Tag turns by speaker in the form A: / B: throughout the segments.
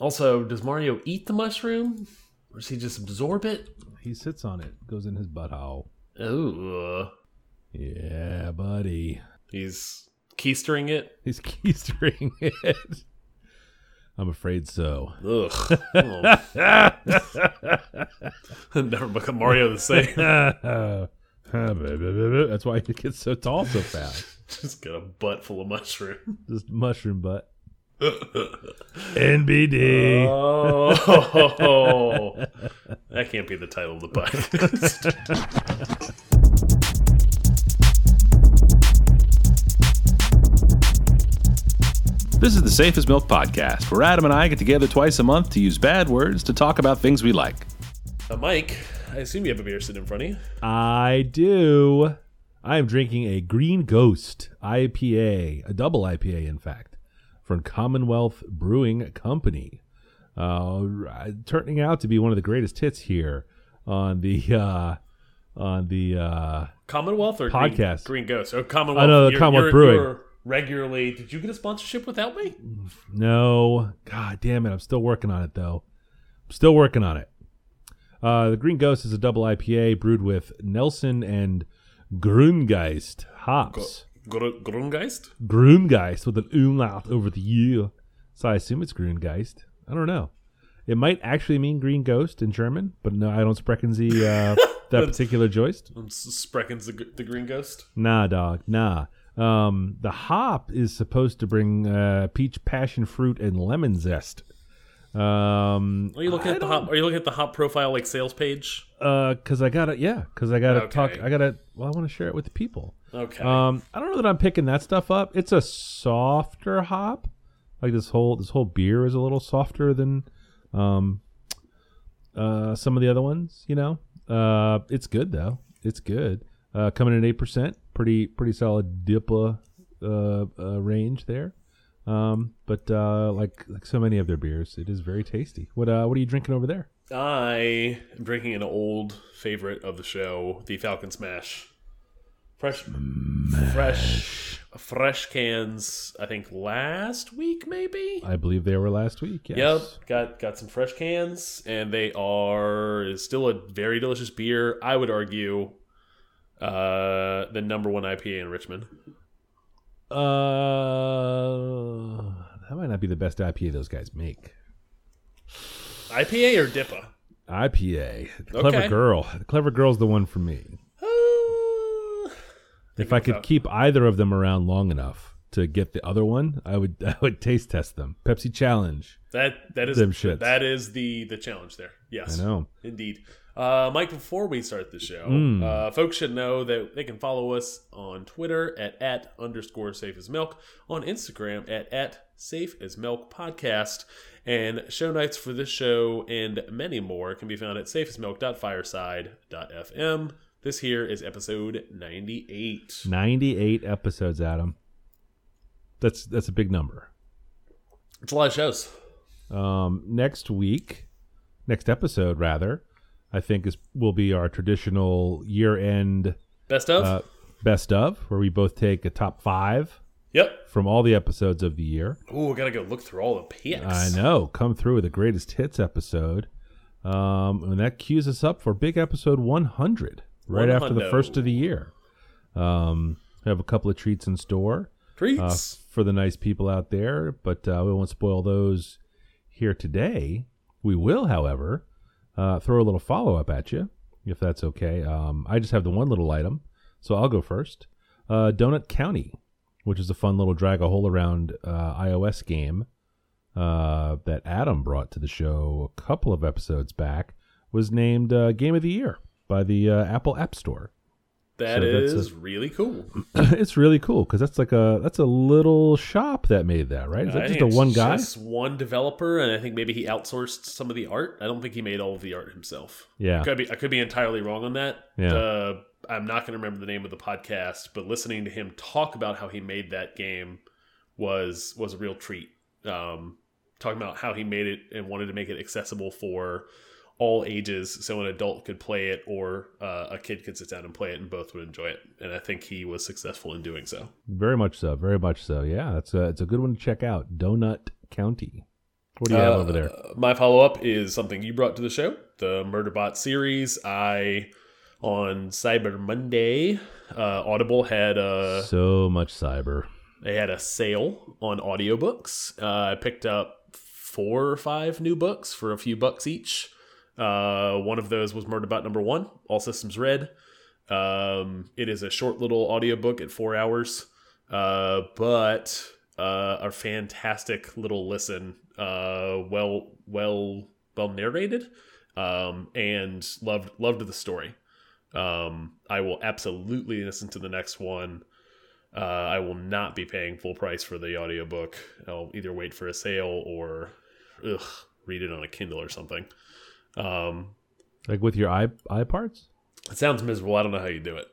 A: Also, does Mario eat the mushroom, or does he just absorb it?
B: He sits on it, goes in his butthole.
A: Oh,
B: Yeah, buddy.
A: he's keistering it.
B: He's keistering it. I'm afraid so.
A: Ugh. Never become Mario the same.
B: That's why he gets so tall so fast.
A: Just got a butt full of mushroom.
B: Just mushroom butt. NBD.
A: Oh, that can't be the title of the podcast.
C: This is the Safest Milk podcast, where Adam and I get together twice a month to use bad words to talk about things we like.
A: uh, Mike, I assume you have a beer sitting in front of you.
B: I do. I am drinking a Green Ghost IPA, a double IPA, in fact, from Commonwealth Brewing Company. Uh, turning out to be one of the greatest hits here on the uh, on the uh,
A: Commonwealth or
B: Podcast.
A: Green, Green Ghost? Oh, Commonwealth.
B: I know,
A: You're-
B: Commonwealth Brewing.
A: you're regularly. Did you get a sponsorship without me?
B: No, God damn it! I'm still working on it though. I'm still working on it. Uh, the Green Ghost is a double IPA brewed with Nelson and Grungeist hops.
A: Gr- Grungeist?
B: Grungeist with an umlaut over the U. So I assume it's Grungeist. I don't know. It might actually mean Green Ghost in German, but no, I don't sprechen Sie uh, that particular joist.
A: I'm Spreckens the, the Green Ghost.
B: Nah, dog, nah. Um, the hop is supposed to bring uh, peach, passion fruit, and lemon zest. Um,
A: Are you looking
B: I
A: at the hop? Are you looking at the hop profile like sales page?
B: Uh, cause I gotta, yeah, cause I gotta
A: Okay.
B: talk. I gotta. Well, I want to share it with the people.
A: Okay.
B: Um, I don't know that I'm picking that stuff up. It's a softer hop. Like this whole this whole beer is a little softer than um uh some of the other ones, you know. Uh it's good though. It's good. Uh coming in at 8%, pretty pretty solid DIPA uh, uh range there. Um but uh like like so many of their beers, it is very tasty. What uh what are you drinking over there?
A: I am drinking an old favorite of the show, the Falcon Smash. Fresh, fresh, fresh cans. I think last week, maybe.
B: I believe they were last week. Yes.
A: Yep, got got some fresh cans, and they are still a very delicious beer. I would argue, uh, the number one IPA in Richmond.
B: Uh, that might not be the best IPA those guys make.
A: IPA or DIPA?
B: IPA, clever
A: Okay.
B: girl. Clever girl's the one for me. If I could
A: about-
B: keep either of them around long enough to get the other one, I would. I would taste test them. Pepsi Challenge.
A: that that is
B: Them shits.
A: that is the the challenge there. Yes,
B: I know.
A: Indeed. Uh, Mike, before we start the show,
B: Mm.
A: uh, folks should know that they can follow us on Twitter at, at underscore safe as milk, on Instagram at, at safe as milk podcast, and show notes for this show and many more can be found at safeasmilk.fireside.fm. This here is episode 98.
B: Ninety-eight episodes, Adam. That's that's a big number.
A: It's a lot of shows.
B: Um, next week, next episode rather, I think is will be our traditional year-end
A: Best of?
B: uh, best of, where we both take a top five
A: yep.
B: from all the episodes of the year.
A: Ooh, I gotta go look through all the PX.
B: I know. Come through with the greatest hits episode. Um, and that cues us up for big episode 100, right
A: One
B: after the first of the year. Um, we have a couple of treats in store
A: Treats.
B: uh, for the nice people out there, but uh, we won't spoil those here today. We will, however, uh, throw a little follow up at you, if that's okay. Um, I just have the one little item, so I'll go first. Uh, Donut County, which is a fun little drag a hole around uh, iOS game uh, that Adam brought to the show a couple of episodes back, was named uh, Game of the Year by the uh, Apple App Store.
A: that
B: so
A: is really cool.
B: it's really cool because that's like a that's a little shop that made that, right? Is
A: I
B: that just a one guy?
A: Just one developer, and I think maybe he outsourced some of the art. I don't think he made all of the art himself.
B: Yeah.
A: Could be I could be entirely wrong on that.
B: Yeah.
A: Uh, I'm not going to remember the name of the podcast, but listening to him talk about how he made that game was was a real treat. Um, talking about how he made it and wanted to make it accessible for all ages, so an adult could play it or uh, a kid could sit down and play it, and both would enjoy it. And I think he was successful in doing so.
B: Very much so. Very much so. Yeah, that's a it's a good one to check out. Donut County. What do you have
A: Uh,
B: over there?
A: My follow up is something you brought to the show, the Murderbot series. I on Cyber Monday, uh, Audible had a
B: So much cyber.
A: they had a sale on audiobooks. Uh, I picked up four or five new books for a few bucks each. Uh, one of those was Murderbot number one, All Systems Red. Um, it is a short little audiobook at four hours, uh, but uh, a fantastic little listen. Uh, well, well, well narrated, um, and loved loved the story. Um, I will absolutely listen to the next one. Uh, I will not be paying full price for the audiobook. I'll either wait for a sale or ugh, read it on a Kindle or something. Um,
B: Like with your eye eye parts?
A: it sounds miserable. I don't know how you do it.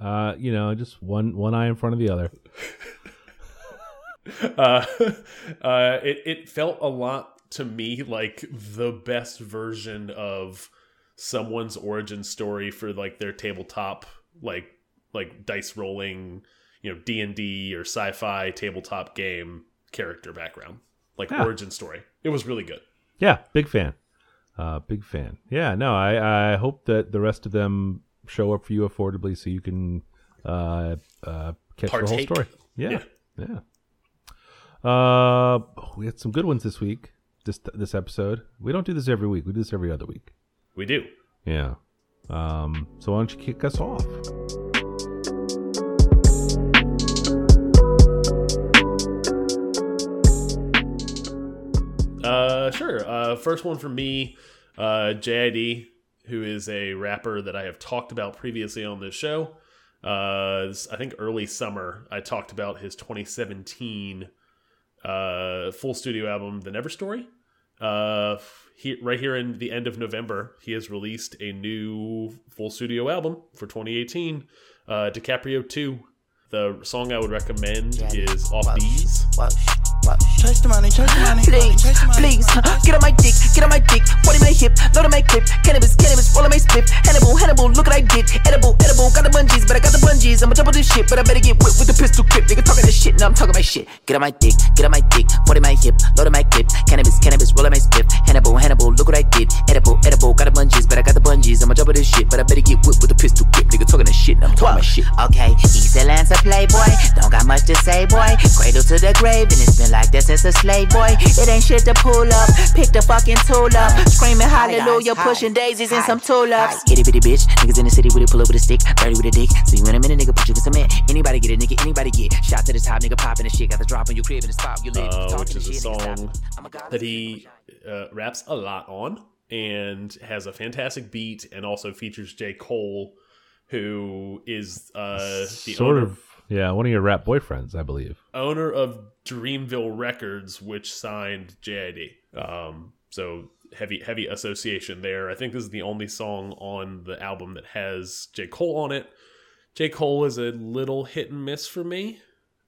B: Uh, you know, just one one eye in front of the other.
A: uh, uh, it it felt a lot to me like the best version of someone's origin story for like their tabletop like like dice rolling, you know, D and D or sci-fi tabletop game character background, like
B: Yeah.
A: origin story. It was really good.
B: Yeah, big fan. Uh, big fan. Yeah, no, I I hope that the rest of them show up for you affordably so you can uh, uh, catch
A: Partake.
B: the whole story. Yeah, yeah. Uh, we had some good ones this week. This this episode. We don't do this every week. We do this every other week.
A: We do.
B: Yeah. Um. So why don't you kick us off?
A: Uh, sure. Uh, first one from me, uh, JID, who is a rapper that I have talked about previously on this show. Uh, this- I think early summer, I talked about his 2017 uh, full studio album, The Never Story. Uh, he, right here in the end of November, he has released a new full studio album for 2018, uh, DiCaprio 2. The song I would recommend is Off These.
D: Chase the money, chase the money,
E: Please,
D: chase the money.
E: please, get on my dick, get on my dick, in my hip, load on my clip, cannabis, cannabis, roll on my split, Hannibal, Hannibal, look what I did, edible, edible, got the bungees, but I got the bungees, I'ma double this shit, but I better get whipped with the pistol grip, nigga talking this shit, now I'm talking my shit,
D: Get on my dick, get on my dick, in my hip, load on my clip, cannabis, cannabis, roll on my split, Hannibal, Hannibal, look what I did, edible, edible, got the bungees, but I got the bungees, I'ma double this shit, but I better get whipped with a pistol grip, nigga talking this shit, now I'm talking my shit.
E: Okay, East Atlanta playboy, don't got much to say, boy. Cradle to the grave, and it's been like that since a slave boy. It ain't shit to pull up, pick the fucking tool up, screaming hallelujah, pushing daisies and some tulips.
D: Itty bitty bitch, niggas in the city with it, pull up with a stick, dirty with a dick. See you in a minute, nigga, put you in cement. Anybody get it, nigga, anybody get. Shot to the top, nigga, popping the shit, got the drop on your crib and the spot, you live.
A: uh,
D: Talking
A: which
D: the
A: is a
D: shit,
A: song
D: I'm a god.
A: that he uh, raps a lot on and has a fantastic beat and also features J. Cole, who is uh, the
B: sort
A: owner,
B: of. Yeah, one of your rap boyfriends, I believe.
A: owner of Dreamville Records, which signed JID. Um, so heavy heavy association there. I think this is the only song on the album that has J. Cole on it. J. Cole is a little hit and miss for me.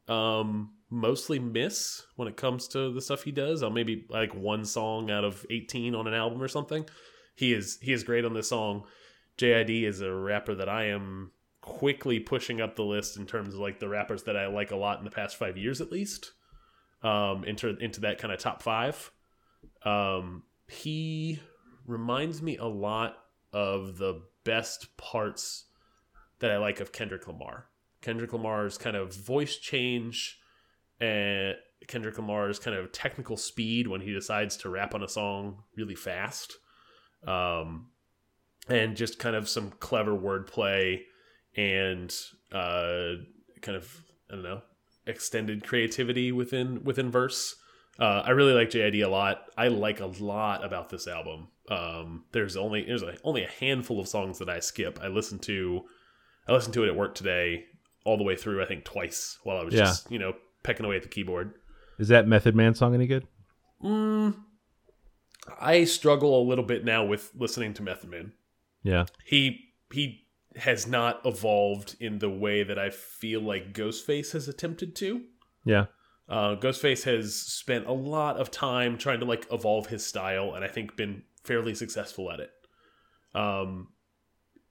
A: Um, mostly miss when it comes to the stuff he does. I'll maybe like one song out of 18 on an album or something. He is he is great on this song. JID is a rapper that I am quickly pushing up the list in terms of like the rappers that I like a lot in the past five years at least. Um, into into that kind of top five. Um, he reminds me a lot of the best parts that I like of Kendrick Lamar. Kendrick Lamar's kind of voice change and Kendrick Lamar's kind of technical speed when he decides to rap on a song really fast. Um, and just kind of some clever wordplay and uh, kind of I don't know extended creativity within within verse. Uh, I really like JID a lot. I like a lot about this album. Um, there's only there's a, only a handful of songs that I skip. I listened to I listened to it at work today all the way through. I think twice while I was
B: Yeah.
A: just you know pecking away at the keyboard.
B: Is that Method Man song any good?
A: Mm, I struggle a little bit now with listening to Method Man.
B: Yeah.
A: he he has not evolved in the way that I feel like Ghostface has attempted to.
B: Yeah.
A: Uh, Ghostface has spent a lot of time trying to like evolve his style, and I think been fairly successful at it. Um,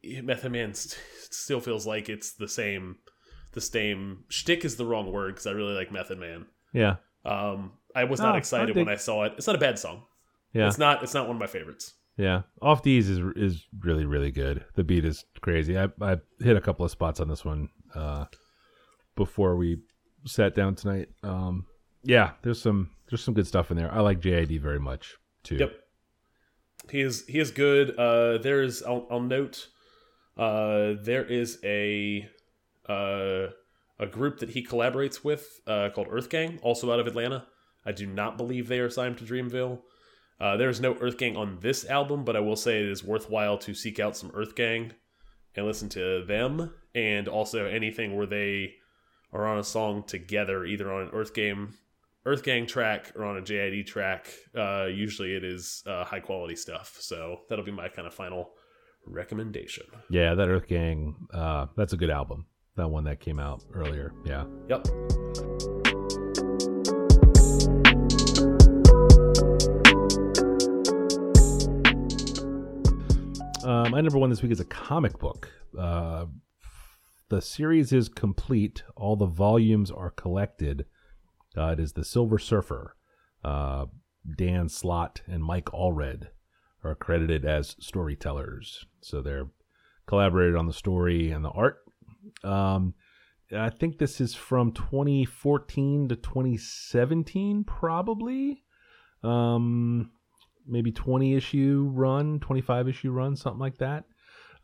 A: Method Man st still feels like it's the same. The same shtick is the wrong word because I really like Method Man.
B: Yeah.
A: Um, I was
B: No,
A: not excited
B: dig-
A: when I saw it. It's not a bad song.
B: Yeah,
A: It's not. It's not one of my favorites.
B: yeah. Off these is is really really good. The beat is crazy. I I hit a couple of spots on this one uh, before we sat down tonight. Um, yeah, there's some there's some good stuff in there. I like JID very much too.
A: Yep. He is he is good. Uh, there is I'll, I'll note uh, there is a uh, a group that he collaborates with uh, called Earth Gang, also out of Atlanta. I do not believe they are signed to Dreamville. Uh, there is no Earth Gang on this album, but I will say it is worthwhile to seek out some Earth Gang and listen to them, and also anything where they are on a song together, either on an Earth Game Earth Gang track or on a JID track. Uh, usually it is uh, high quality stuff. So that'll be my kind of final recommendation.
B: Yeah, that Earth Gang. Uh, that's a good album. That one that came out earlier. Yeah.
A: Yep.
B: Uh, my number one this week is a comic book. Uh, the series is complete. All the volumes are collected. Uh, it is the Silver Surfer. Uh, Dan Slott and Mike Allred are credited as storytellers, so they're collaborated on the story and the art. Um, I think this is from 2014 to 2017, probably. Um, maybe 20 issue run, 25 issue run, something like that.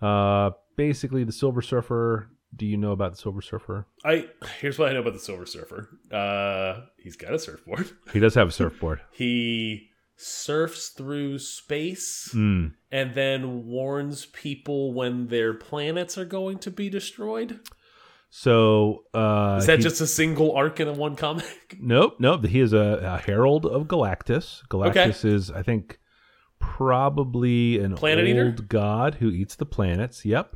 B: Uh, basically, the Silver Surfer. Do you know about the Silver Surfer?
A: I here's what I know about the Silver Surfer. Uh, he's got a surfboard.
B: He does have a surfboard.
A: He surfs through space
B: Mm.
A: and then warns people when their planets are going to be destroyed.
B: So uh,
A: Is that
B: he-
A: just a single arc in one comic?
B: Nope, nope. He is a, a herald of Galactus. Galactus is, I think, probably an
A: Planet
B: old
A: eater?
B: god who eats the planets. Yep,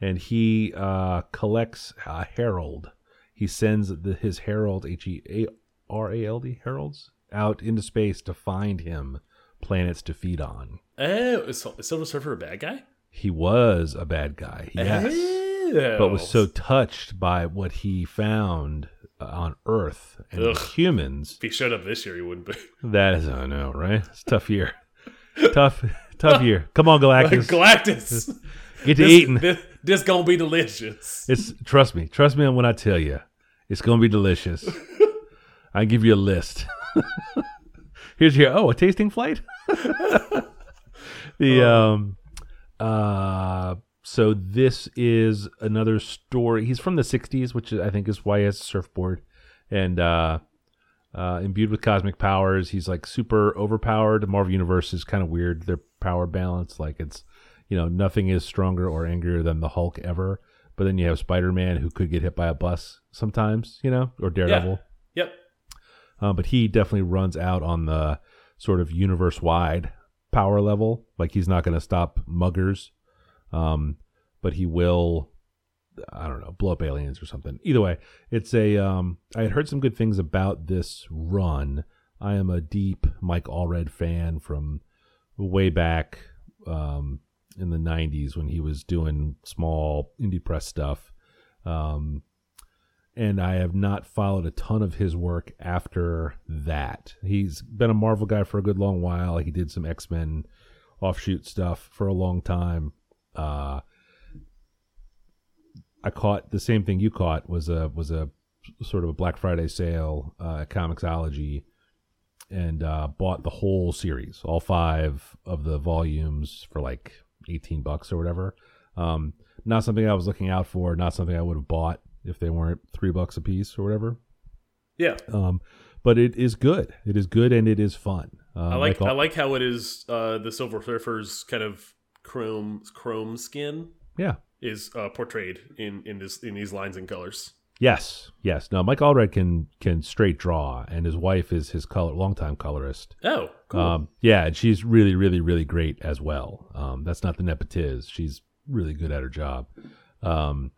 B: and he uh, collects a herald. He sends the, his herald, H E A R A L D heralds, out into space to find him planets to feed on.
A: Oh, is Silver Surfer a bad guy?
B: He was a bad guy, yes,
A: Oh.
B: but was so touched by what he found uh, on Earth and
A: Ugh.
B: humans
A: If he showed up this year, he wouldn't be.
B: That is, I know, right? It's a tough year. tough, tough year. Come on, Galactus.
A: Galactus.
B: Get to
A: This,
B: eating.
A: this, this gonna be delicious.
B: It's trust me, trust me on when I tell you, it's gonna be delicious. I give you a list. Here's your oh, a tasting flight. the um, uh, so this is another story. He's from the '60s, which I think is why he has a surfboard, and uh, uh, imbued with cosmic powers. He's like super overpowered. The Marvel Universe is kind of weird. Their power balance, like it's you know nothing is stronger or angrier than the Hulk ever. But then you have Spider Man who could get hit by a bus sometimes, you know, or Daredevil.
A: Yep.
B: Uh, but he definitely runs out on the sort of universe wide power level. Like he's not going to stop muggers, um, but he will. I don't know, blow up aliens or something. Either way, it's a. Um, I had heard some good things about this run. I am a deep Mike Allred fan from way back um, in the '90s when he was doing small indie press stuff. Um, and I have not followed a ton of his work after that. He's been a Marvel guy for a good long while. He did some X Men offshoot stuff for a long time. Uh, I caught the same thing you caught was a was a sort of a Black Friday sale uh, at Comixology, and uh, bought the whole series, all five of the volumes for like eighteen bucks or whatever. Um, not something I was looking out for. Not something I would have bought if they weren't three bucks a piece or whatever.
A: Yeah.
B: Um, but it is good. It is good and it is fun. Uh,
A: I like
B: all-
A: I like how it is uh, the Silver Surfer's kind of chrome chrome skin
B: yeah.
A: is uh, portrayed in in this in these lines and colors.
B: Yes. Yes. Now Mike Allred can can straight draw, and his wife is his color longtime colorist.
A: Oh, cool.
B: Um, yeah, and she's really, really, really great as well. Um, that's not the nepotiz. She's really good at her job. Um,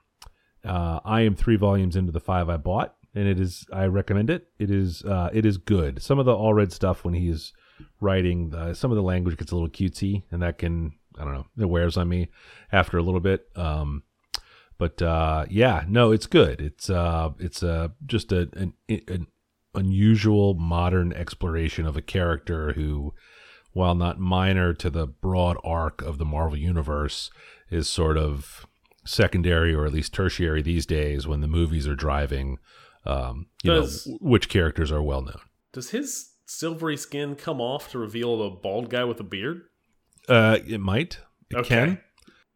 B: uh, I am three volumes into the five I bought, and it is. I recommend it. It is. Uh, it is good. Some of the Allred stuff when he's writing, the, some of the language gets a little cutesy, and that can. I don't know. It wears on me after a little bit. Um, but uh, yeah, no, it's good. It's uh, it's uh, just a, an, an unusual modern exploration of a character who, while not minor to the broad arc of the Marvel universe, is sort of secondary or at least tertiary these days when the movies are driving. Um, you
A: Does-
B: know which characters are well known.
A: Does his silvery skin come off to reveal a bald guy with a beard?
B: Uh, it might. It
A: Okay.
B: can.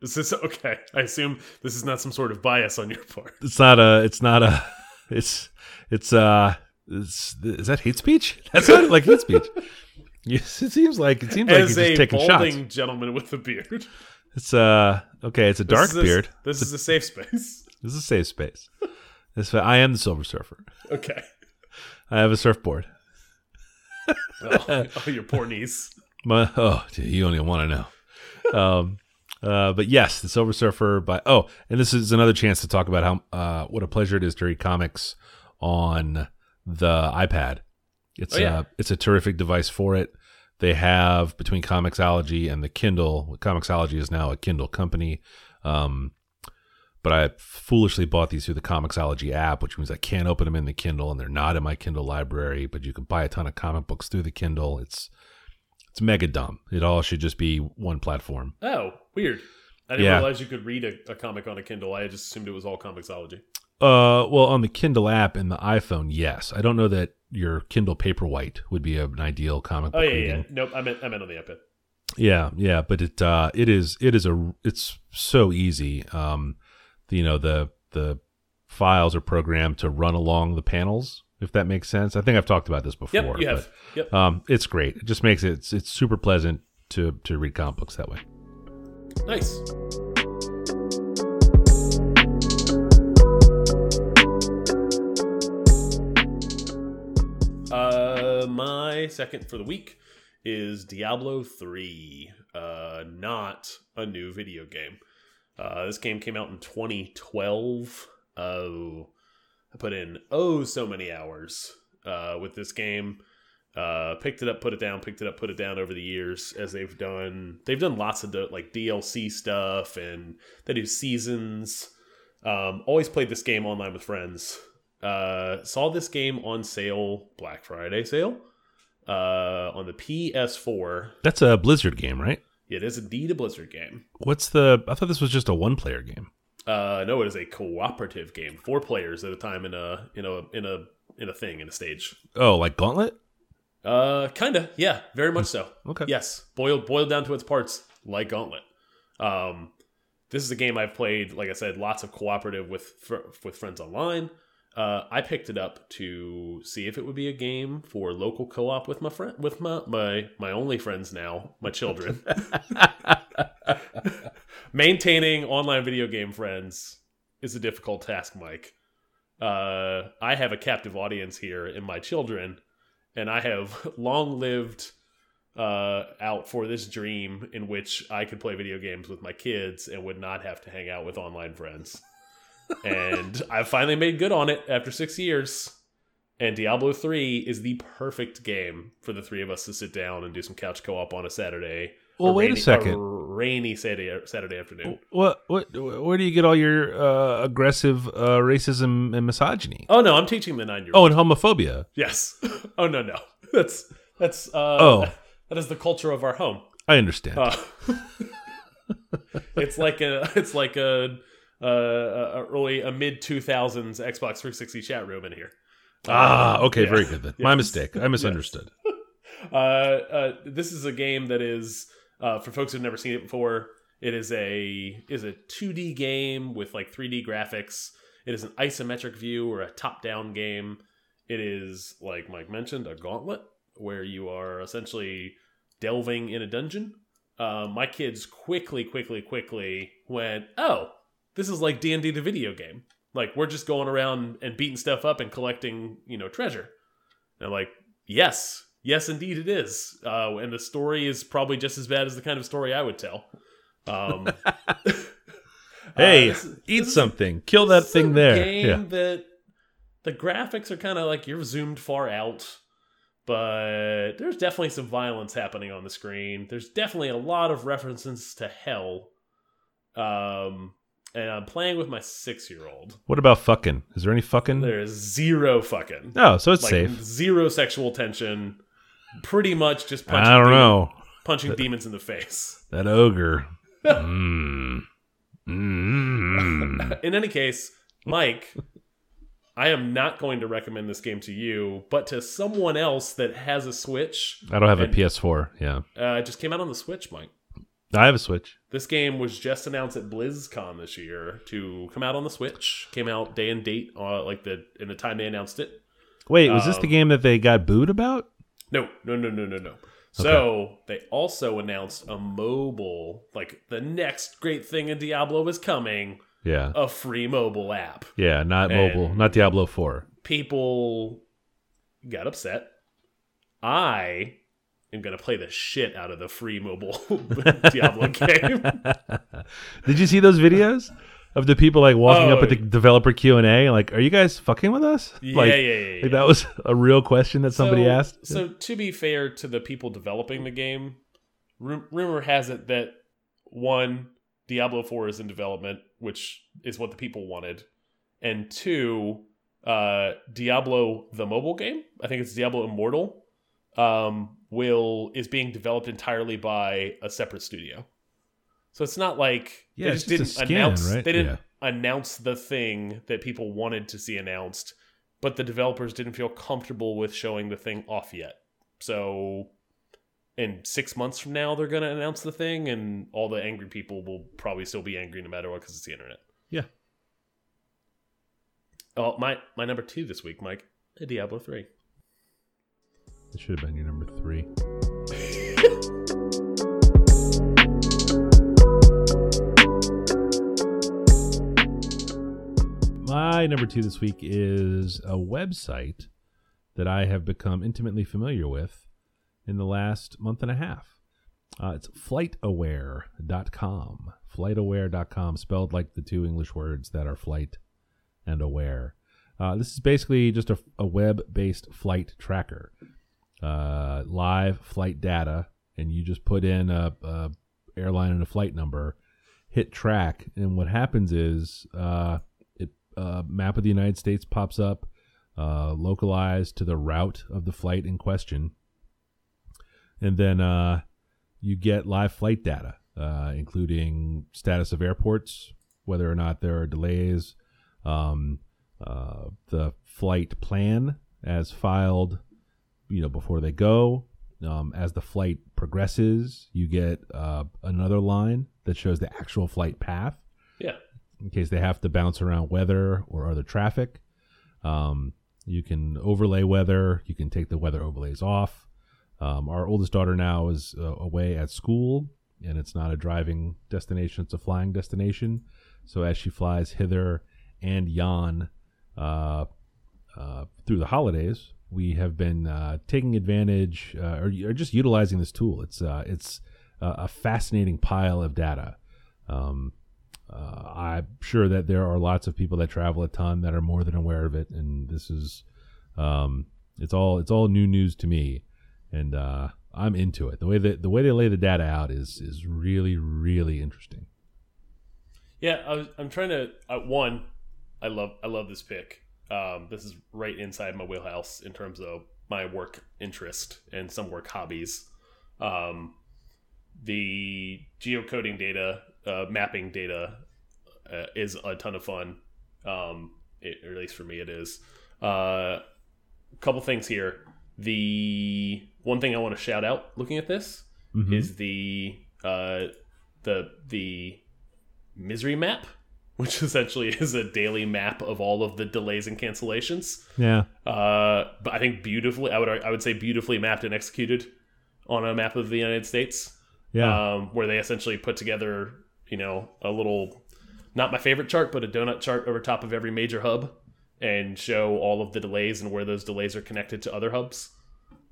A: Is this okay? I assume this is not some sort of bias on your part.
B: It's not a. It's not a. It's. It's. Uh. It's, is that hate speech? That sounded like hate speech. Yes, it seems like it seems like
A: As
B: he's
A: a
B: just taking shots.
A: balding gentleman with a beard.
B: It's uh okay. It's a dark
A: This a-
B: beard.
A: This is a safe space.
B: This is a safe space. This I am the Silver Surfer.
A: Okay.
B: I have a surfboard.
A: Oh, oh, your poor niece.
B: My oh, you don't even want to know. Um, uh, but yes, the Silver Surfer. By oh, and this is another chance to talk about how uh what a pleasure it is to read comics on the iPad. It's
A: Oh, yeah.
B: uh it's a terrific device for it. They have between Comixology and the Kindle. Comixology is now a Kindle company. Um, but I foolishly bought these through the Comixology app, which means I can't open them in the Kindle, and they're not in my Kindle library. But you can buy a ton of comic books through the Kindle. It's it's mega dumb. It all should just be one platform.
A: Oh, weird. I didn't
B: Yeah.
A: realize you could read a, a comic on a Kindle. I just assumed it was all Comixology.
B: Uh, well, on the Kindle app and the iPhone, yes. I don't know that your Kindle Paperwhite would be an ideal comic book
A: Oh yeah,
B: reading.
A: yeah. Nope, I meant I meant on the iPad.
B: Yeah, yeah, but it uh it is it is a it's so easy. Um you know, the the files are programmed to run along the panels, if that makes sense. I think I've talked about this before.
A: Yep, you have. Yep.
B: Um it's great. It just makes it it's, it's super pleasant to to read comic books that way.
A: Nice. My second for the week is Diablo 3, uh, not a new video game. Uh, this game came out in 2012. Oh, I put in oh so many hours uh, with this game. Uh, picked it up, put it down, picked it up, put it down over the years as they've done. They've done lots of the, like DLC stuff and they do seasons. Um, always played this game online with friends. Uh, saw this game on sale Black Friday sale uh, on the PS4.
B: That's a Blizzard game, right?
A: It is indeed a Blizzard game.
B: What's the I thought this was just a one player game.
A: Uh, no, it is a cooperative game, four players at a time in a in a in a in a thing in a stage.
B: Oh, like Gauntlet?
A: Uh, kinda, yeah, very much so.
B: Okay.
A: Yes, boiled boiled down to its parts, like Gauntlet. Um, this is a game I've played, like I said, lots of cooperative with with friends online. Uh, I picked it up to see if it would be a game for local co-op with my friend, with my my my only friends now, my children. Maintaining online video game friends is a difficult task, Mike. Uh, I have a captive audience here in my children, and I have long lived uh, out for this dream in which I could play video games with my kids and would not have to hang out with online friends. And I've finally made good on it after six years. And Diablo 3 is the perfect game for the three of us to sit down and do some couch co op on a Saturday.
B: Well, wait a
A: rainy,
B: second.
A: rainy Saturday, Saturday afternoon.
B: What what where do you get all your uh, aggressive uh, racism and misogyny?
A: Oh, no, I'm teaching the nine year. old Oh,
B: and homophobia.
A: Yes. Oh, no, no. That's, that's, uh,
B: Oh.
A: that is the culture of our home.
B: I understand.
A: Uh, it's like a it's like a, a, a early a mid two thousands Xbox 360 chat room in here.
B: ah, okay,
A: yeah.
B: very good then. My mistake. I misunderstood.
A: Uh, uh, this is a game that is uh, for folks who've never seen it before. It is a is a 2D game with like 3D graphics. It is an isometric view or a top down game. It is like Mike mentioned a gauntlet where you are essentially delving in a dungeon. Uh, my kids quickly, quickly, quickly went, "Oh, this is like D and D the video game. Like we're just going around and beating stuff up and collecting, you know, treasure." And I'm like, "Yes, yes, indeed it is." Uh, and the story is probably just as bad as the kind of story I would tell. Um,
B: Hey,
A: uh, this
B: eat
A: this is-
B: something. Kill that thing there.
A: Game
B: Yeah.
A: that the graphics are kind of like you're zoomed far out, but there's definitely some violence happening on the screen. There's definitely a lot of references to hell, um, and I'm playing with my six year old.
B: What about fucking? Is there any fucking?
A: There's zero fucking.
B: Oh, so it's
A: like
B: safe.
A: zero sexual tension. Pretty much just punching.
B: I don't know.
A: punching demons in the face.
B: That ogre. mm. Mm.
A: In any case, Mike, I am not going to recommend this game to you, but to someone else that has a Switch.
B: I don't have a PS4. Yeah,
A: Uh, it just came out on the Switch, Mike.
B: I have a Switch.
A: This game was just announced at BlizzCon this year to come out on the Switch. Came out day and date, uh, like the in the time they announced it.
B: Wait, was this the
A: Um,
B: game that they got booed about?
A: No, no, no, no, no, no. So they also announced a mobile, like the next great thing in Diablo is coming,
B: Yeah,
A: a free mobile app.
B: yeah, not mobile, not Diablo Four.
A: People got upset. I am gonna play the shit out of the free mobile Diablo game.
B: Did you see those videos of the people like walking up
A: Oh.
B: at the developer Q and A? Like, are you guys fucking with us?
A: Yeah,
B: like,
A: yeah, yeah, yeah.
B: like that was a real question that somebody
A: so,
B: asked.
A: So to be fair to the people developing the game, ru- rumor has it that one Diablo Four is in development, which is what the people wanted, and two, uh, Diablo the mobile game. I think it's Diablo Immortal. Um, will is being developed entirely by a separate studio. So it's not like
B: Yeah,
A: they just
B: just
A: didn't
B: skin,
A: announce
B: right?
A: they didn't
B: Yeah.
A: announce the thing that people wanted to see announced, but the developers didn't feel comfortable with showing the thing off yet. So in six months from now, they're going to announce the thing, and all the angry people will probably still be angry no matter what because it's the internet.
B: Yeah.
A: Oh, my my number two this week, Mike, Diablo three.
B: Should have been your number three. My number two this week is a website that I have become intimately familiar with in the last month and a half. Uh, it's flightaware.com. Flightaware.com, spelled like the two English words that are flight and aware. Uh, this is basically just a, a web based flight tracker uh, live flight data, and you just put in a, a airline and a flight number, hit track, and what happens is uh, it a map of the United States pops up, uh, localized to the route of the flight in question, and then uh, you get live flight data, uh, including status of airports, whether or not there are delays, um, uh, the flight plan as filed you know before they go um, as the flight progresses you get uh, another line that shows the actual flight path.
A: Yeah,
B: in case they have to bounce around weather or other traffic. Um, you can overlay weather. You can take the weather overlays off. Um, our oldest daughter now is uh, away at school and it's not a driving destination it's a flying destination. So as she flies hither and yon uh, uh, through the holidays, we have been uh, taking advantage uh, or, or just utilizing this tool. It's uh, it's uh, a fascinating pile of data. Um, uh, I'm sure that there are lots of people that travel a ton that are more than aware of it, and this is um, it's all it's all new news to me, and uh, I'm into it. The way that the way they lay the data out is is really really interesting.
A: yeah. I I'm trying to one. I love I love this pick. Um, this is right inside my wheelhouse in terms of my work interest and some work hobbies. Um, the geocoding data, uh, mapping data, uh, is a ton of fun. Um, it, or at least for me, it is. A uh, couple things here. The one thing I want to shout out looking at this
B: Mhm.
A: is the uh, the the misery map, which essentially is a daily map of all of the delays and cancellations.
B: Yeah,
A: Uh, but I think beautifully, I would I would say beautifully mapped and executed on a map of the United States.
B: yeah.
A: Um, where they essentially put together, you know, a little, not my favorite chart, but a donut chart over top of every major hub, and show all of the delays and where those delays are connected to other hubs.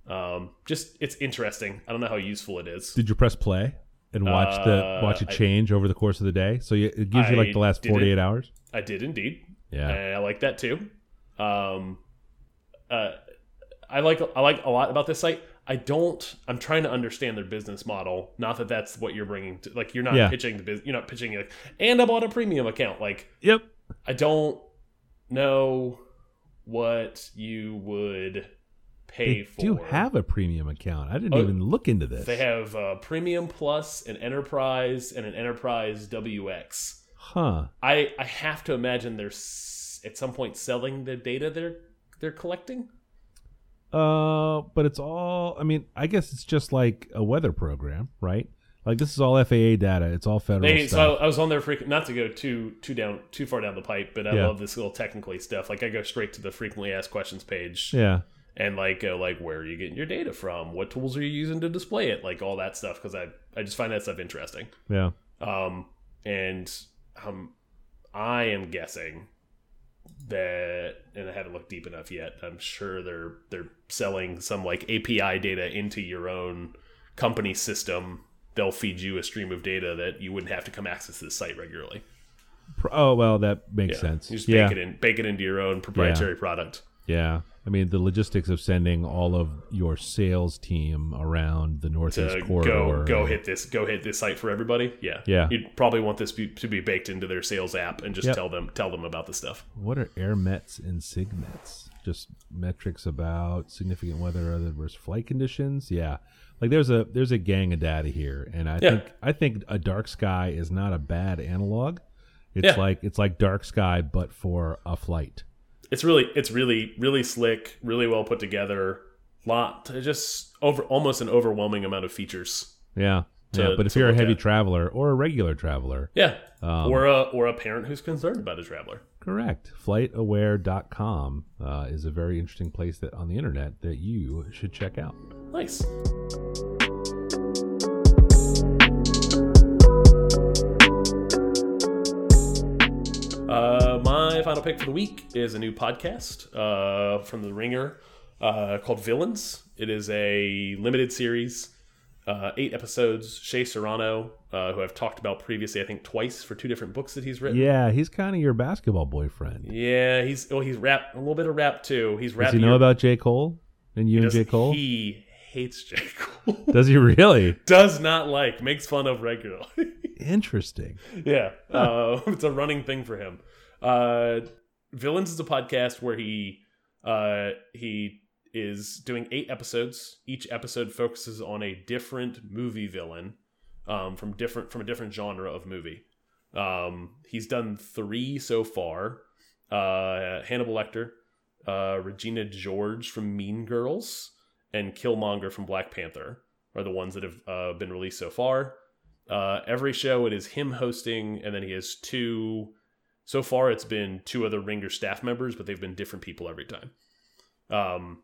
A: Um, just it's interesting. I don't know how useful it is.
B: Did you press play and watch the
A: Uh,
B: watch it
A: I-
B: change over the course of the day? So it gives you like the last forty eight hours.
A: I did indeed.
B: Yeah.
A: and I like that too. Um, uh, I like I like a lot about this site. I don't. I'm trying to understand their business model. Not that that's what you're bringing. to Like you're not
B: Yeah.
A: pitching the business. You're not pitching like, and I bought a premium account. Like
B: Yep.
A: I don't know what you would pay
B: They
A: for.
B: do have a premium account. I didn't
A: Oh,
B: even look into this.
A: They have uh, Premium Plus, an Enterprise, and an Enterprise WX.
B: huh.
A: I I have to imagine they're s- at some point selling the data they're they're collecting.
B: Uh, but it's all. I mean, I guess it's just like a weather program, right? Like this is all FAA data. It's all federal
A: They, so
B: stuff.
A: I, I was on there frequent, not to go too too down too far down the pipe, but I
B: Yeah.
A: love this little technically stuff. Like I go straight to the frequently asked questions page
B: yeah.
A: And like go like where are you getting your data from? What tools are you using to display it? Like all that stuff because I I just find that stuff interesting.
B: Yeah.
A: Um, and um, I am guessing that, and I haven't looked deep enough yet. I'm sure they're they're selling some like API data into your own company system. They'll feed you a stream of data that you wouldn't have to come access this site regularly.
B: Oh well, that makes
A: Yeah.
B: sense.
A: You just
B: yeah.
A: bake it in, bake it into your own proprietary product.
B: Yeah. I mean, the logistics of sending all of your sales team around the northeast corridor.
A: go go hit this go hit this site for everybody. Yeah,
B: Yeah.
A: You'd probably want this be, to be baked into their sales app and just
B: Yep.
A: tell them tell them about the stuff.
B: What are AIRMETs and sig sigmets? Just metrics about significant weather or adverse flight conditions. Yeah, like there's a there's a gang of data here, and I
A: Yeah.
B: think I think a dark sky is not a bad analog. It's
A: Yeah.
B: like it's like dark sky, but for a flight.
A: It's really it's really really slick really well put together lot just over almost an overwhelming amount of features
B: Yeah,
A: To-
B: yeah. But if you're a heavy
A: at.
B: traveler or a regular traveler,
A: yeah
B: Um,
A: or a or a parent who's concerned about a traveler
B: correct. FlightAware.com uh, is a very interesting place that on the internet that you should check out.
A: nice uh, my final pick for the week is a new podcast uh, from the ringer uh, called villains it is a limited series uh, eight episodes Shea Serrano uh, who i've talked about previously i think twice for two different books that he's written
B: Yeah, he's kind of your basketball boyfriend.
A: Yeah, he's well, he's rap a little bit of rap too. He's rap.
B: Does he know about J Cole and you and J Cole?
A: He hates J Cole.
B: Does he really?
A: Does not like, makes fun of regularly.
B: Interesting.
A: yeah, uh, it's a running thing for him. Uh, Villains is a podcast where he uh, he is doing eight episodes. Each episode focuses on a different movie villain um, from different from a different genre of movie. Um, he's done three so far. Uh, Hannibal Lecter, uh, Regina George from Mean Girls, and Killmonger from Black Panther are the ones that have uh, been released so far. Uh, every show it is him hosting, and then he has two. So far, it's been two other Ringer staff members, but they've been different people every time. Um,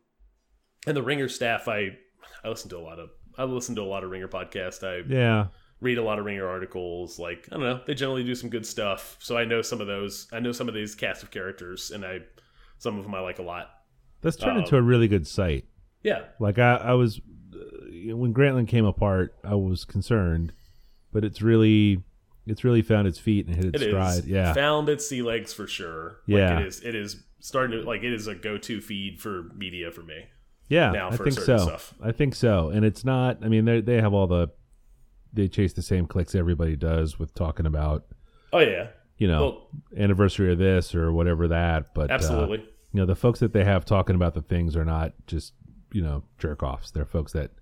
A: and the Ringer staff, I I listen to a lot of I listen to a lot of Ringer podcasts. I
B: Yeah.
A: read a lot of Ringer articles. Like I don't know, they generally do some good stuff. So I know some of those. I know some of these cast of characters, and I some of them I like a lot.
B: That's turned
A: Um,
B: into a really good site.
A: Yeah,
B: Like I, I was uh, when Grantland came apart, I was concerned, but it's really, it's really found its feet and hit its
A: it
B: stride. Yeah,
A: found its sea legs for sure.
B: Yeah.
A: like it is. It is starting to like it is a go to feed for media for me.
B: yeah.
A: now
B: I think so.
A: stuff.
B: I think so. And it's not. I mean, they they have all the, they chase the same clicks everybody does with talking about
A: Oh yeah,
B: you know
A: Well-
B: anniversary of this or whatever that. But uh,
A: absolutely.
B: you know the folks that they have talking about the things are not just you know jerk offs. They're folks that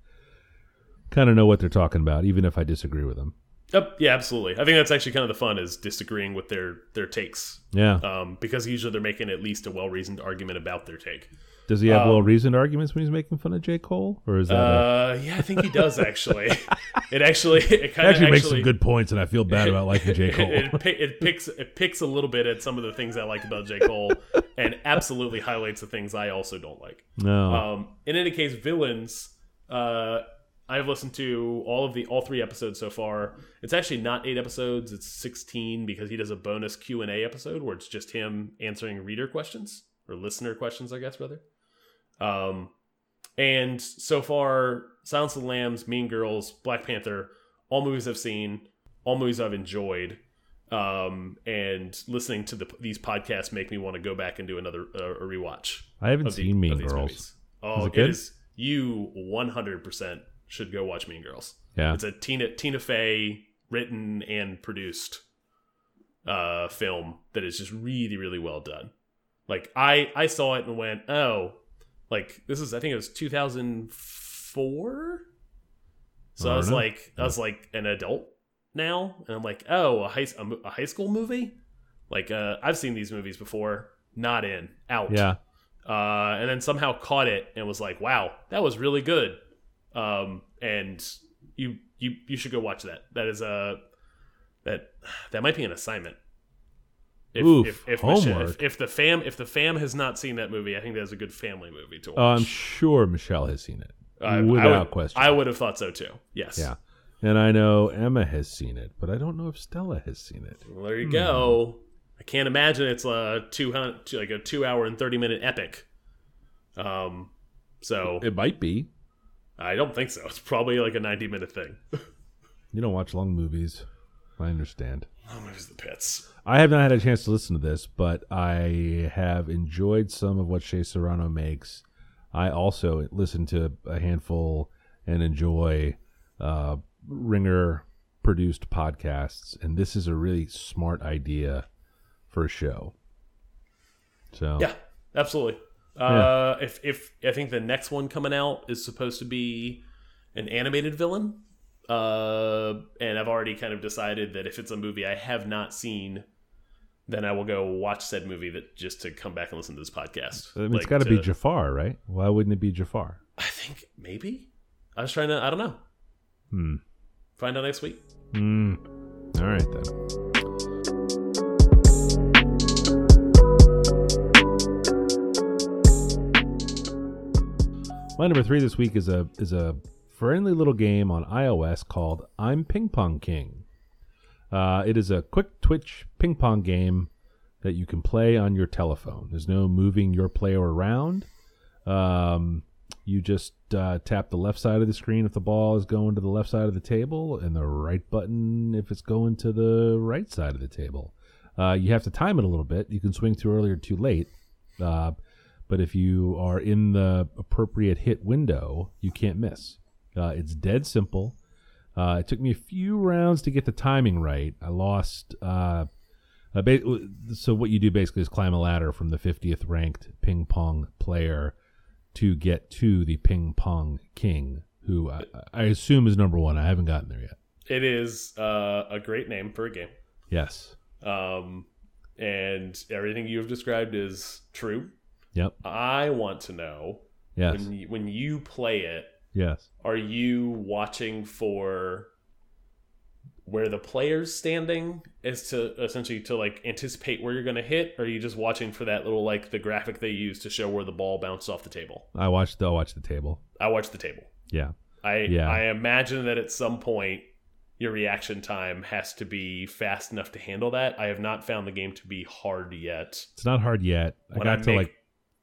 B: kind of know what they're talking about, even if I disagree with them.
A: Yep, yeah, absolutely. I think that's actually kind of the fun is disagreeing with their their takes,
B: Yeah.
A: um, because usually they're making at least a well reasoned argument about their take.
B: Does he have
A: um,
B: well reasoned arguments when he's making fun of J Cole, or is that?
A: Uh, yeah, I think he does actually. it actually it kind of
B: actually, makes some good points, and I feel bad about liking J Cole.
A: it, it, it picks it picks a little bit at some of the things I like about J Cole, and absolutely highlights the things I also don't like.
B: no,
A: Um, in any case, villains. Uh, I've listened to all of the all three episodes so far. It's actually not eight episodes; it's sixteen because he does a bonus Q and A episode where it's just him answering reader questions or listener questions, I guess rather. Um, and so far, Silence of the Lambs, Mean Girls, Black Panther, all movies I've seen, all movies I've enjoyed. Um, and listening to the, these podcasts make me want to go back and do another uh, a rewatch.
B: I haven't
A: of the-
B: seen Mean Girls.
A: movies. Oh,
B: it
A: it
B: good?
A: is. you 100% should go watch Mean Girls.
B: Yeah.
A: It's a Tina Tina Fey written and produced uh film that is just really really well done. Like I I saw it and went, "Oh, like this is I think it was 2004." So
B: I
A: I was
B: know.
A: like I was like an adult now and I'm like, "Oh, a high a, a high school movie?" Like uh I've seen these movies before. Not in. Out
B: Yeah.
A: uh, and then somehow caught it and was like, "Wow, that was really good." Um, and you you you should go watch that. That is a that that might be an assignment. If,
B: Oof,
A: if, if, Michelle-
B: homework.
A: if, if the fam if the fam has not seen that movie, I think that's a good family movie to watch.
B: Oh, I'm sure Michelle has seen it.
A: I- I
B: without
A: would-
B: question.
A: I would have thought so too. Yes.
B: Yeah. And I know Emma has seen it, but I don't know if Stella has seen it.
A: Well, there you go. I can't imagine it's a two hundred like a two hour and thirty minute epic. Um, so
B: It might be.
A: I don't think so. It's probably like a ninety minute thing.
B: You don't watch long movies. I understand.
A: Oh, movies the pits.
B: I have not had a chance to listen to this, but I have enjoyed some of what Shea Serrano makes. I also listen to a handful and enjoy uh, Ringer produced podcasts, and this is a really smart idea for a show. So
A: Yeah, absolutely. Uh, if if I think the next one coming out is supposed to be an animated villain, uh, and I've already kind of decided that if it's a movie I have not seen, then I will go watch said movie that just to come back and listen to this podcast.
B: I mean, it's
A: Like,
B: got to be Jafar, right? Why wouldn't it be Jafar?
A: I think maybe. I was trying to. I don't know.
B: Hmm.
A: Find out next week.
B: Hmm. All right then. My number three this week is a is a friendly little game on iOS called I'm Ping Pong King. Uh, it is a quick twitch ping pong game that you can play on your telephone. There's no moving your player around. Um, you just uh, tap the left side of the screen if the ball is going to the left side of the table, and the right button if it's going to the right side of the table. Uh, you have to time it a little bit. You can swing too early or too late. Uh, but if you are in the appropriate hit window, you can't miss. Uh, it's dead simple. Uh, it took me a few rounds to get the timing right. I lost. Uh, ba- so what you do basically is climb a ladder from the 50th ranked ping pong player to get to the ping pong king, who I, I assume is number one. I haven't gotten there yet.
A: It is uh, a great name for a game.
B: Yes.
A: Um, and everything you have described is true.
B: Yep.
A: I want to know
B: Yes.
A: when you, when you play it,
B: Yes.
A: are you watching for where the player's standing is to essentially to like anticipate where you're going to hit or are you just watching for that little like the graphic they use to show where the ball bounced off the table
B: I watched. I watched the table.
A: i watch the table
B: Yeah.
A: i
B: Yeah.
A: i imagine that at some point your reaction time has to be fast enough to handle that i have not found the game to be hard yet
B: It's not hard yet. I
A: When
B: got
A: I
B: to
A: make-
B: like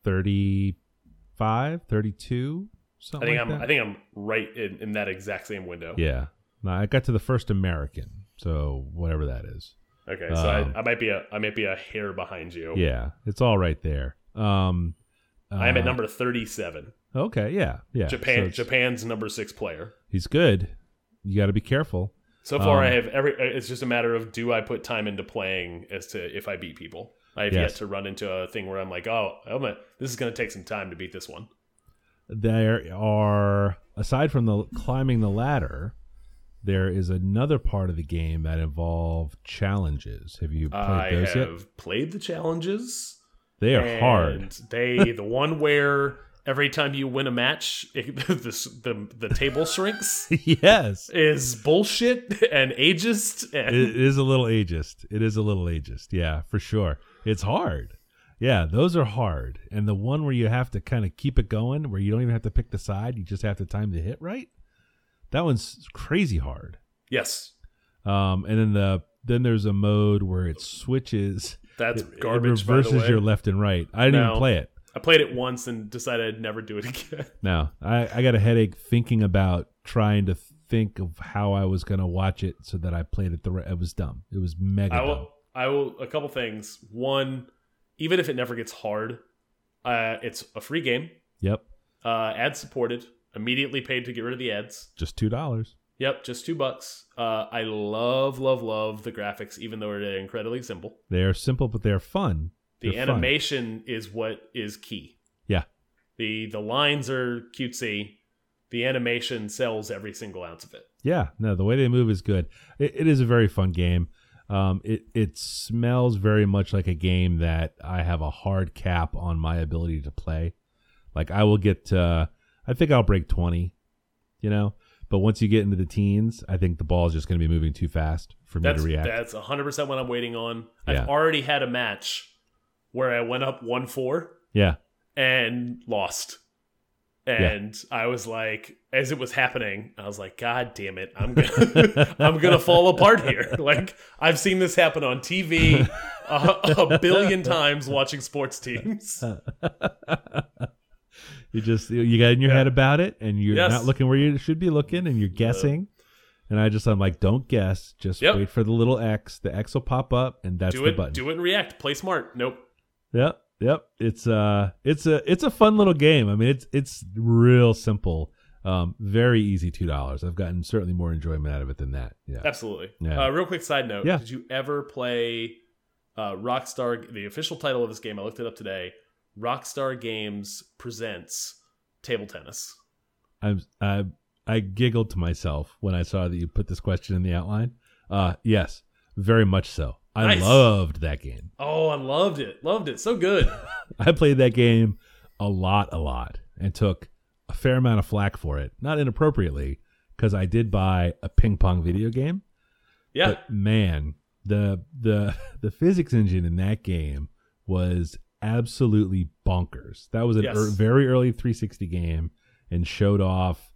B: 35, 32,
A: i think
B: like
A: i'm
B: that.
A: i think i'm right in, in that exact same window
B: Yeah. No, I got to the first American, so whatever that is.
A: okay so
B: Um,
A: I, I might be a i might be a hair behind you
B: Yeah, it's all right there. Um,
A: i am at
B: uh,
A: number 37
B: Okay, yeah, yeah.
A: Japan
B: it's-
A: Japan's number six player.
B: He's good. You got to be careful.
A: So far,
B: Um,
A: I have every. It's just a matter of do I put time into playing as to if I beat people. I have
B: Yes.
A: yet to run into a thing where I'm like, oh, I'm a, this is going to take some time to beat this one.
B: There are aside from the climbing the ladder, there is another part of the game that involve challenges. Have you played
A: I
B: those
A: have
B: yet?
A: played the challenges.
B: They are hard.
A: They the one where every time you win a match, it, the, the the table shrinks
B: yes.
A: is bullshit and ageist. And
B: it is a little ageist. It is a little ageist. Yeah, for sure. It's hard. Yeah, those are hard. And the one where you have to kind of keep it going, where you don't even have to pick the side, you just have to time the hit right. That one's crazy hard.
A: yes,
B: Um, and then the then there's a mode where it switches.
A: that's
B: it,
A: garbage.
B: It reverses your left and right. I didn't
A: No.
B: even play it.
A: I played it once and decided I'd never do it again.
B: No, I, I got a headache thinking about trying to think of how I was gonna watch it so that I played it the right. It was dumb. It was mega
A: I
B: dumb.
A: I will. A couple things. One, even if it never gets hard, uh, it's a free game,
B: Yep.
A: uh, ad supported. Immediately paid to get rid of the ads.
B: Just two dollars.
A: Yep, just two bucks. Uh, I love, love, love the graphics, even though they're incredibly simple.
B: They are simple, but they're fun.
A: The
B: They're fun.
A: animation is what is key.
B: Yeah.
A: The the lines are cutesy. The animation sells every single ounce of it.
B: Yeah, no, the way they move is good. It, it is a very fun game. Um, it it smells very much like a game that I have a hard cap on my ability to play. Like I will get, uh, I think I'll break twenty, you know. But once you get into the teens, I think the ball is just going to be moving too fast for me
A: That's
B: to react.
A: that's hundred percent what I'm waiting on.
B: Yeah.
A: I've already had a match where I went up one four
B: yeah,
A: and lost. And I was like, as it was happening, I was like, God damn it, I'm gonna, I'm gonna fall apart here. Like I've seen this happen on TV a, a billion times watching sports teams.
B: you just you got in your
A: Yeah.
B: head about it, and you're
A: Yes.
B: not looking where you should be looking, and you're guessing. And I just I'm like, don't guess, just
A: Yep.
B: wait for the little X. The X will pop up, and that's
A: do
B: the button.
A: do it and react. Play smart. Nope.
B: Yep, yep. It's uh, it's a it's a fun little game. I mean, it's it's real simple. Um, very easy two dollars. I've gotten certainly more enjoyment out of it than that. Yeah.
A: Absolutely.
B: Yeah.
A: Uh, real quick side note:
B: Yeah.
A: Did you ever play uh, Rockstar? The official title of this game, I looked it up today. Rockstar Games presents table tennis.
B: I'm I I giggled to myself when I saw that you put this question in the outline. Uh, yes, very much so. I
A: Nice.
B: loved that game.
A: Oh, I loved it. Loved it. So good.
B: I played that game a lot, a lot, and took a fair amount of flack for it, not inappropriately, because I did buy a ping pong video game.
A: Yeah.
B: But man, the the the physics engine in that game was absolutely bonkers. That was a
A: Yes.
B: very early 360 game and showed off,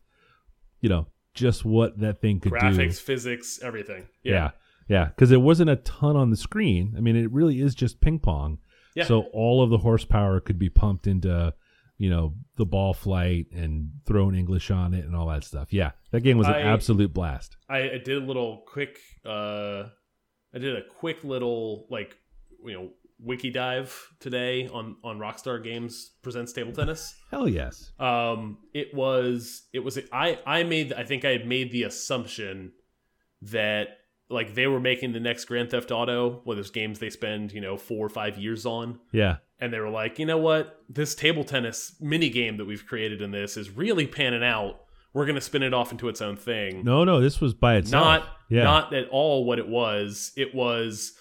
B: you know, just what that thing could do.
A: Graphics, physics, everything.
B: Yeah.
A: Yeah.
B: Yeah. Because it wasn't a ton on the screen. I mean, it really is just ping pong.
A: Yeah.
B: So all of the horsepower could be pumped into, you know, the ball flight and throwing English on it and all that stuff. Yeah. That game was an
A: I-
B: absolute blast.
A: I, I did a little quick. Uh, I did a quick little like you know wiki dive today on on Rockstar Games presents table tennis.
B: Hell yes.
A: um it was it was i i made i think i had made the assumption that like they were making the next grand theft auto well there's games they spend you know four or five years on
B: Yeah.
A: and they were like you know what this table tennis mini game that we've created in this is really panning out we're going to spin it off into its own thing
B: No, no, this was by itself.
A: not
B: yeah.
A: not at all what it was it was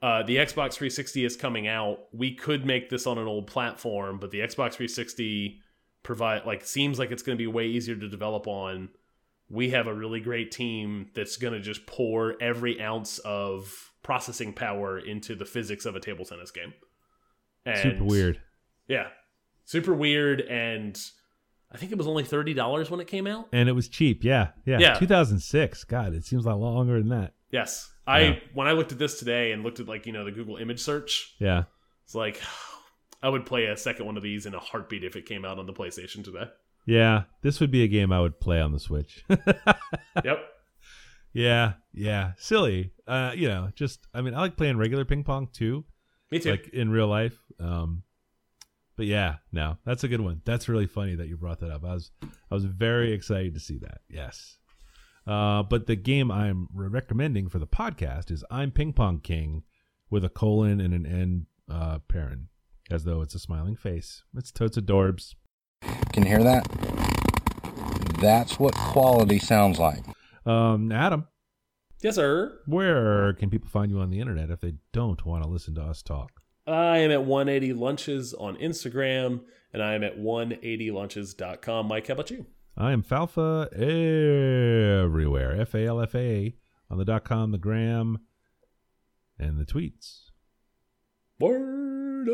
A: uh, the Xbox 360 is coming out. We could make this on an old platform, but the Xbox 360 provide like seems like it's going to be way easier to develop on. We have a really great team that's going to just pour every ounce of processing power into the physics of a table tennis game. And
B: super weird.
A: Yeah. Super weird and I think it was only $30 when it came out.
B: And it was cheap. Yeah. Yeah.
A: Yeah.
B: 2006. God, it seems a lot longer than that.
A: Yes. I
B: Yeah.
A: when I looked at this today and looked at like, you know, the Google image search,
B: Yeah.
A: it's like I would play a second one of these in a heartbeat if it came out on the PlayStation today.
B: Yeah. This would be a game I would play on the Switch.
A: Yep.
B: yeah. Yeah. Silly. Uh, you know, just, I mean, I like playing regular ping pong too.
A: Me too.
B: like in real life. Um, but yeah, no, that's a good one. That's really funny that you brought that up. I was I was very excited to see that. Yes. Uh, but the game I'm re- recommending for the podcast is I'm Ping Pong King with a colon and an end uh, parent, as though it's a smiling face. It's totes adorbs.
F: Can you hear that? That's what quality sounds like.
B: Um, Adam,
A: yes, sir.
B: where can people find you on the internet if they don't want to listen to us talk?
A: I am at 180 lunches on Instagram and I am at 180lunches.com. Mike, how about you?
B: I am Falfa everywhere. F A L F A on the dot com, the gram, and the tweets.
A: Word.